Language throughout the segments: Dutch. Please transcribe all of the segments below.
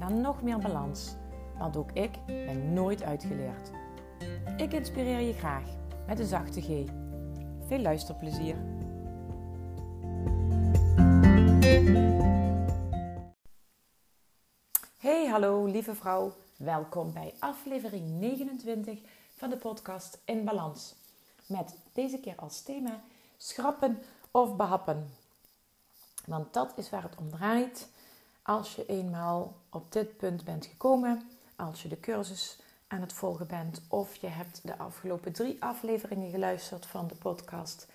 naar nog meer balans. Want ook ik ben nooit uitgeleerd. Ik inspireer je graag met een zachte G. Veel luisterplezier. Hey, hallo lieve vrouw. Welkom bij aflevering 29 van de podcast In Balans. Met deze keer als thema schrappen of behappen. Want dat is waar het om draait als je eenmaal op dit punt bent gekomen, als je de cursus aan het volgen bent of je hebt de afgelopen drie afleveringen geluisterd van de podcast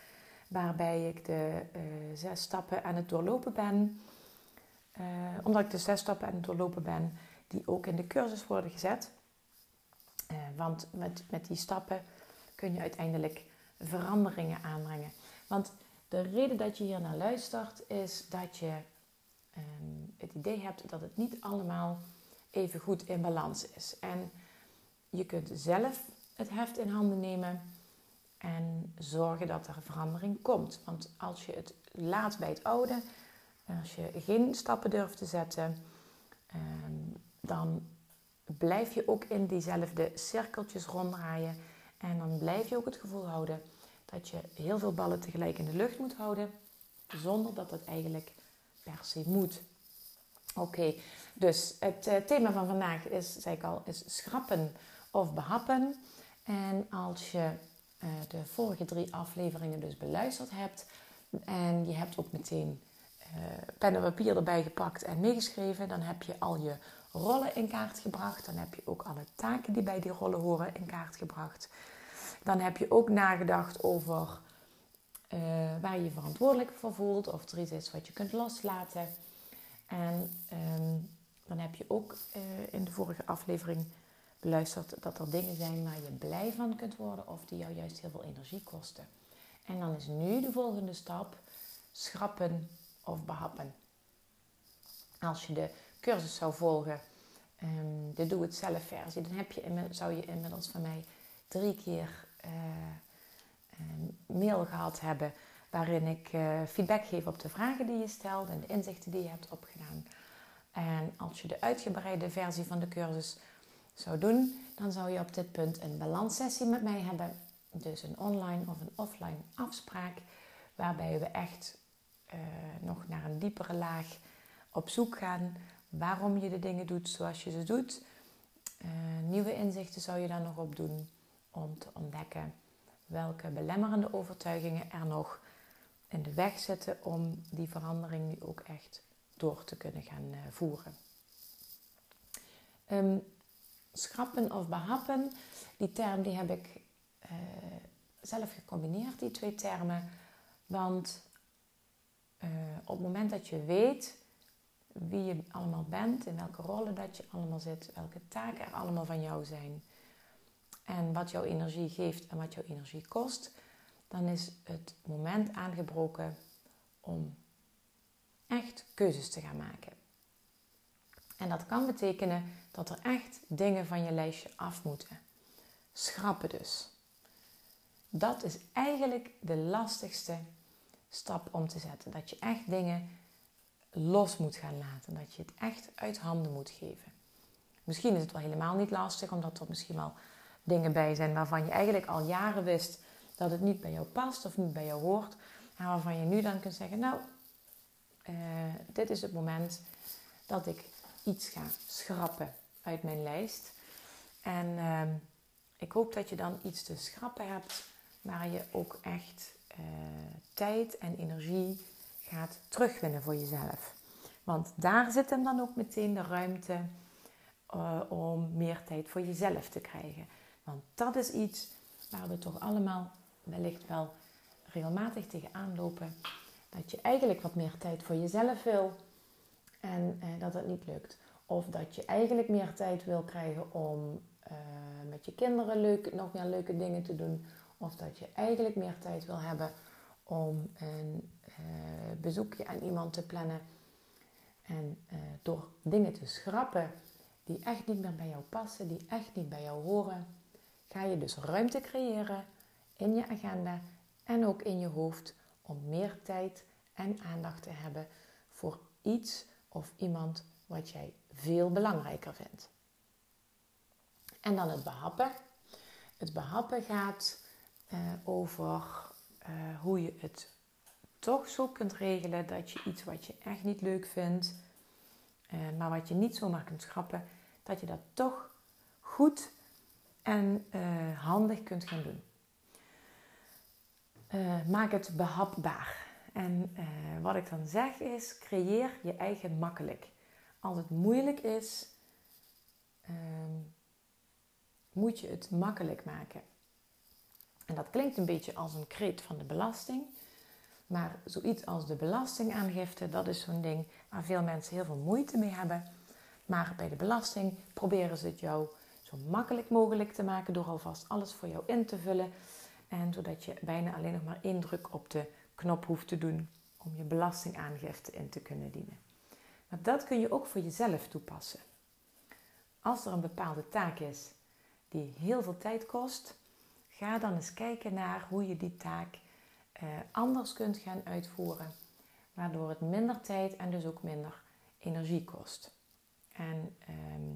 waarbij ik de uh, zes stappen aan het doorlopen ben. Uh, omdat ik de zes stappen aan het doorlopen ben die ook in de cursus worden gezet. Uh, want met, met die stappen kun je uiteindelijk veranderingen aanbrengen. Want de reden dat je hier naar luistert is dat je um, het idee hebt dat het niet allemaal even goed in balans is. En je kunt zelf het heft in handen nemen en zorgen dat er verandering komt. Want als je het laat bij het oude, als je geen stappen durft te zetten, um, dan blijf je ook in diezelfde cirkeltjes ronddraaien. En dan blijf je ook het gevoel houden dat je heel veel ballen tegelijk in de lucht moet houden, zonder dat dat eigenlijk per se moet. Oké, dus het uh, thema van vandaag is, zei ik al, is schrappen of behappen. En als je uh, de vorige drie afleveringen dus beluisterd hebt en je hebt ook meteen uh, pen en papier erbij gepakt en meegeschreven, dan heb je al je rollen in kaart gebracht. Dan heb je ook alle taken die bij die rollen horen in kaart gebracht. Dan heb je ook nagedacht over waar je je verantwoordelijk voor voelt, of er iets is wat je kunt loslaten. En um, dan heb je ook uh, in de vorige aflevering beluisterd dat er dingen zijn waar je blij van kunt worden of die jou juist heel veel energie kosten. En dan is nu de volgende stap schrappen of behappen. Als je de cursus zou volgen, um, de doe het zelf versie, dan heb je, zou je inmiddels van mij drie keer uh, mail gehad hebben waarin ik uh, feedback geef op de vragen die je stelt en de inzichten die je hebt opgedaan. En als je de uitgebreide versie van de cursus zou doen, dan zou je op dit punt een balanssessie met mij hebben. Dus een online of een offline afspraak, waarbij we echt uh, nog naar een diepere laag op zoek gaan. Waarom je de dingen doet zoals je ze doet. Uh, nieuwe inzichten zou je daar nog op doen om te ontdekken welke belemmerende overtuigingen er nog in de weg zitten om die verandering nu ook echt door te kunnen gaan uh, voeren. Um, schrappen of behappen, die term die heb ik uh, zelf gecombineerd, die twee termen. Want uh, op het moment dat je weet wie je allemaal bent, in welke rollen dat je allemaal zit, welke taken er allemaal van jou zijn en wat jouw energie geeft en wat jouw energie kost, dan is het moment aangebroken om echt keuzes te gaan maken. En dat kan betekenen dat er echt dingen van je lijstje af moeten. Schrappen dus. Dat is eigenlijk de lastigste stap om te zetten. Dat je echt dingen los moet gaan laten. Dat je het echt uit handen moet geven. Misschien is het wel helemaal niet lastig, omdat er misschien wel dingen bij zijn waarvan je eigenlijk al jaren wist dat het niet bij jou past of niet bij jou hoort. Waarvan je nu dan kunt zeggen, nou, uh, dit is het moment dat ik iets ga schrappen uit mijn lijst. En uh, ik hoop dat je dan iets te schrappen hebt waar je ook echt uh, tijd en energie gaat terugwinnen voor jezelf. Want daar zit hem dan ook meteen de ruimte uh, om meer tijd voor jezelf te krijgen. Want dat is iets waar we toch allemaal wellicht wel regelmatig tegenaan lopen. Dat je eigenlijk wat meer tijd voor jezelf wil en eh, dat het niet lukt. Of dat je eigenlijk meer tijd wil krijgen om eh, met je kinderen leuk, nog meer leuke dingen te doen. Of dat je eigenlijk meer tijd wil hebben om een uh, bezoekje aan iemand te plannen. En uh, door dingen te schrappen die echt niet meer bij jou passen, die echt niet bij jou horen, ga je dus ruimte creëren in je agenda en ook in je hoofd om meer tijd en aandacht te hebben voor iets of iemand wat jij veel belangrijker vindt. En dan het behappen. Het behappen gaat uh, over uh, hoe je het toch zo kunt regelen dat je iets wat je echt niet leuk vindt, uh, maar wat je niet zomaar kunt schrappen, dat je dat toch goed en handig kunt gaan doen. Maak het behapbaar. En wat ik dan zeg is: creëer je eigen makkelijk. Als het moeilijk is, ehm, moet je het makkelijk maken. En dat klinkt een beetje als een kreet van de belasting. Maar zoiets als de belastingaangifte, dat is zo'n ding waar veel mensen heel veel moeite mee hebben. Maar bij de belasting proberen ze het jou zo makkelijk mogelijk te maken door alvast alles voor jou in te vullen. En zodat je bijna alleen nog maar één druk op de knop hoeft te doen om je belastingaangifte in te kunnen dienen. Maar dat kun je ook voor jezelf toepassen. Als er een bepaalde taak is die heel veel tijd kost, ga dan eens kijken naar hoe je die taak eh, anders kunt gaan uitvoeren, waardoor het minder tijd en dus ook minder energie kost. En ehm,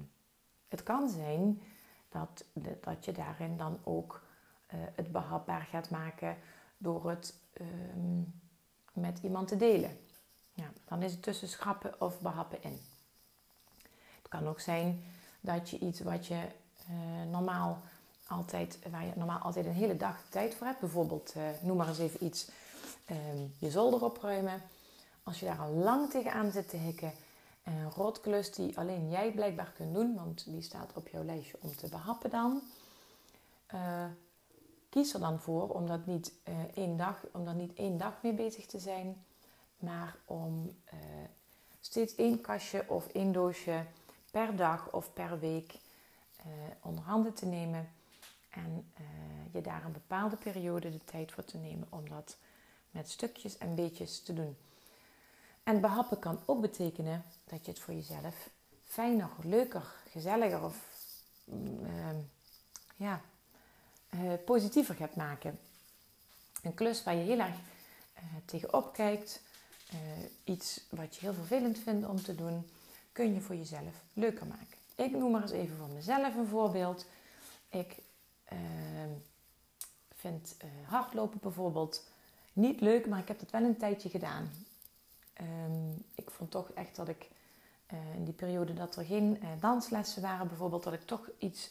het kan zijn dat, dat je daarin dan ook uh, het behapbaar gaat maken door het ehm, met iemand te delen. Ja, dan is het tussen schrappen of behappen in. Het kan ook zijn dat je iets wat je uh, normaal altijd, waar je normaal altijd een hele dag tijd voor hebt. Bijvoorbeeld, uh, noem maar eens even iets, uh, je zolder opruimen. Als je daar al lang tegenaan zit te hikken, een rotklus die alleen jij blijkbaar kunt doen, want die staat op jouw lijstje om te behappen dan. Kies er dan voor om dat niet, één dag, om daar niet één dag mee bezig te zijn, maar om steeds één kastje of één doosje per dag of per week uh, onder handen te nemen. En je daar een bepaalde periode de tijd voor te nemen om dat met stukjes en beetjes te doen. En behappen kan ook betekenen dat je het voor jezelf fijner, leuker, gezelliger of uh, ja, positiever gaat maken. Een klus waar je heel erg tegenop kijkt, iets wat je heel vervelend vindt om te doen, kun je voor jezelf leuker maken. Ik noem maar eens even voor mezelf een voorbeeld. Ik uh, vind hardlopen bijvoorbeeld niet leuk, maar ik heb het wel een tijdje gedaan. Um, ik vond toch echt dat ik in die periode dat er geen danslessen waren, bijvoorbeeld, dat ik toch iets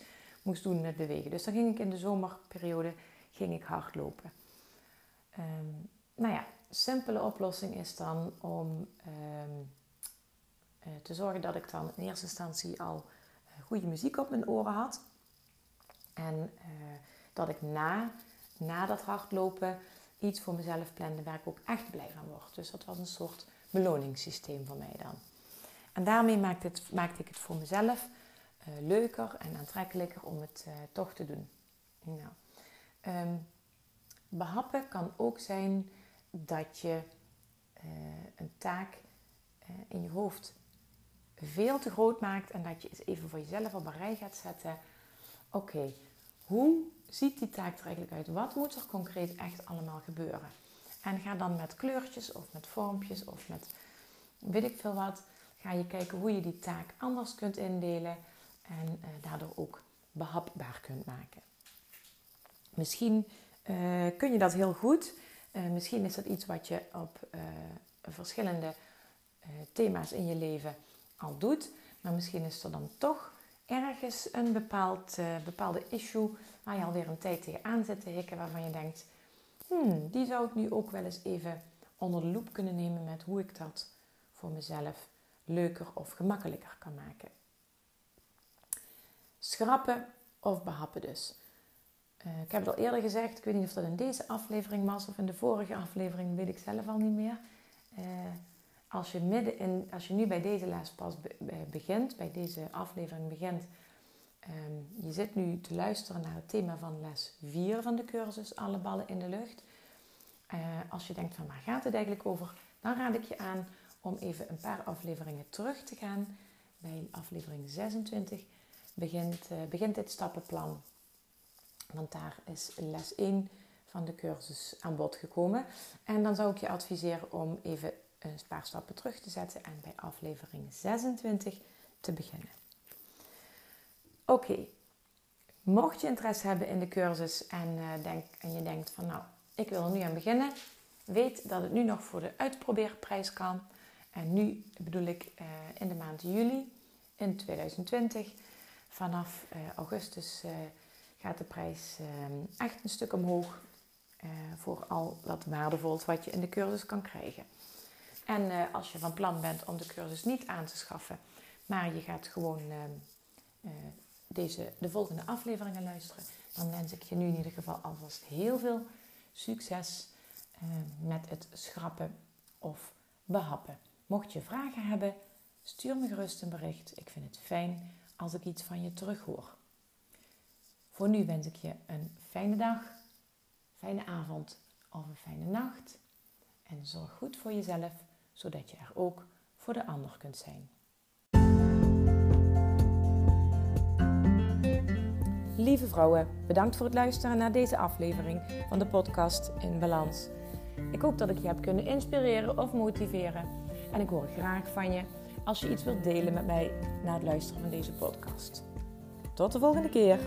moest doen met bewegen. Dus dan ging ik in de zomerperiode ging ik hardlopen. Um, nou ja, simpele oplossing is dan om um, te zorgen dat ik dan in eerste instantie al goede muziek op mijn oren had. En uh, dat ik na, na dat hardlopen iets voor mezelf plande waar ik ook echt blij van word. Dus dat was een soort beloningssysteem voor mij dan. En daarmee maakte, het, maakte ik het voor mezelf leuker en aantrekkelijker om het uh, toch te doen. Nou, um, behappen kan ook zijn dat je een taak in je hoofd veel te groot maakt en dat je eens even voor jezelf op een rij gaat zetten. Oké, hoe ziet die taak er eigenlijk uit? Wat moet er concreet echt allemaal gebeuren? En ga dan met kleurtjes of met vormpjes of met weet ik veel wat, ga je kijken hoe je die taak anders kunt indelen en uh, daardoor ook behapbaar kunt maken. Misschien uh, kun je dat heel goed. Uh, misschien is dat iets wat je op verschillende thema's in je leven al doet. Maar misschien is er dan toch ergens een bepaald, bepaalde issue waar je alweer een tijd tegenaan zit te hikken. Waarvan je denkt, hmm, die zou ik nu ook wel eens even onder de loep kunnen nemen met hoe ik dat voor mezelf leuker of gemakkelijker kan maken. Schrappen of behappen dus. Uh, ik heb het al eerder gezegd, ik weet niet of dat in deze aflevering was of in de vorige aflevering, weet ik zelf al niet meer. Uh, als je, midden in, als je nu bij deze les pas begint, bij deze aflevering begint, um, je zit nu te luisteren naar het thema van les 4 van de cursus Alle ballen in de lucht. Uh, als je denkt van waar gaat het eigenlijk over, dan raad ik je aan om even een paar afleveringen terug te gaan. Bij aflevering 26 begint, uh, begint dit stappenplan. Want daar is les 1 van de cursus aan bod gekomen. En dan zou ik je adviseren om even een paar stappen terug te zetten en bij aflevering 26 te beginnen. Oké, mocht je interesse hebben in de cursus en, uh, denk, en je denkt van nou, ik wil er nu aan beginnen, weet dat het nu nog voor de uitprobeerprijs kan. En nu bedoel ik uh, in de maand juli in 2020. Vanaf uh, augustus gaat de prijs echt een stuk omhoog voor al dat waardevols wat je in de cursus kan krijgen. En als je van plan bent om de cursus niet aan te schaffen, maar je gaat gewoon uh, deze, de volgende afleveringen luisteren, dan wens ik je nu in ieder geval alvast heel veel succes met het schrappen of behappen. Mocht je vragen hebben, stuur me gerust een bericht. Ik vind het fijn als ik iets van je terughoor. Voor nu wens ik je een fijne dag, fijne avond of een fijne nacht. En zorg goed voor jezelf zodat je er ook voor de ander kunt zijn. Lieve vrouwen, bedankt voor het luisteren naar deze aflevering van de podcast In Balans. Ik hoop dat ik je heb kunnen inspireren of motiveren. En ik hoor graag van je als je iets wilt delen met mij na het luisteren van deze podcast. Tot de volgende keer.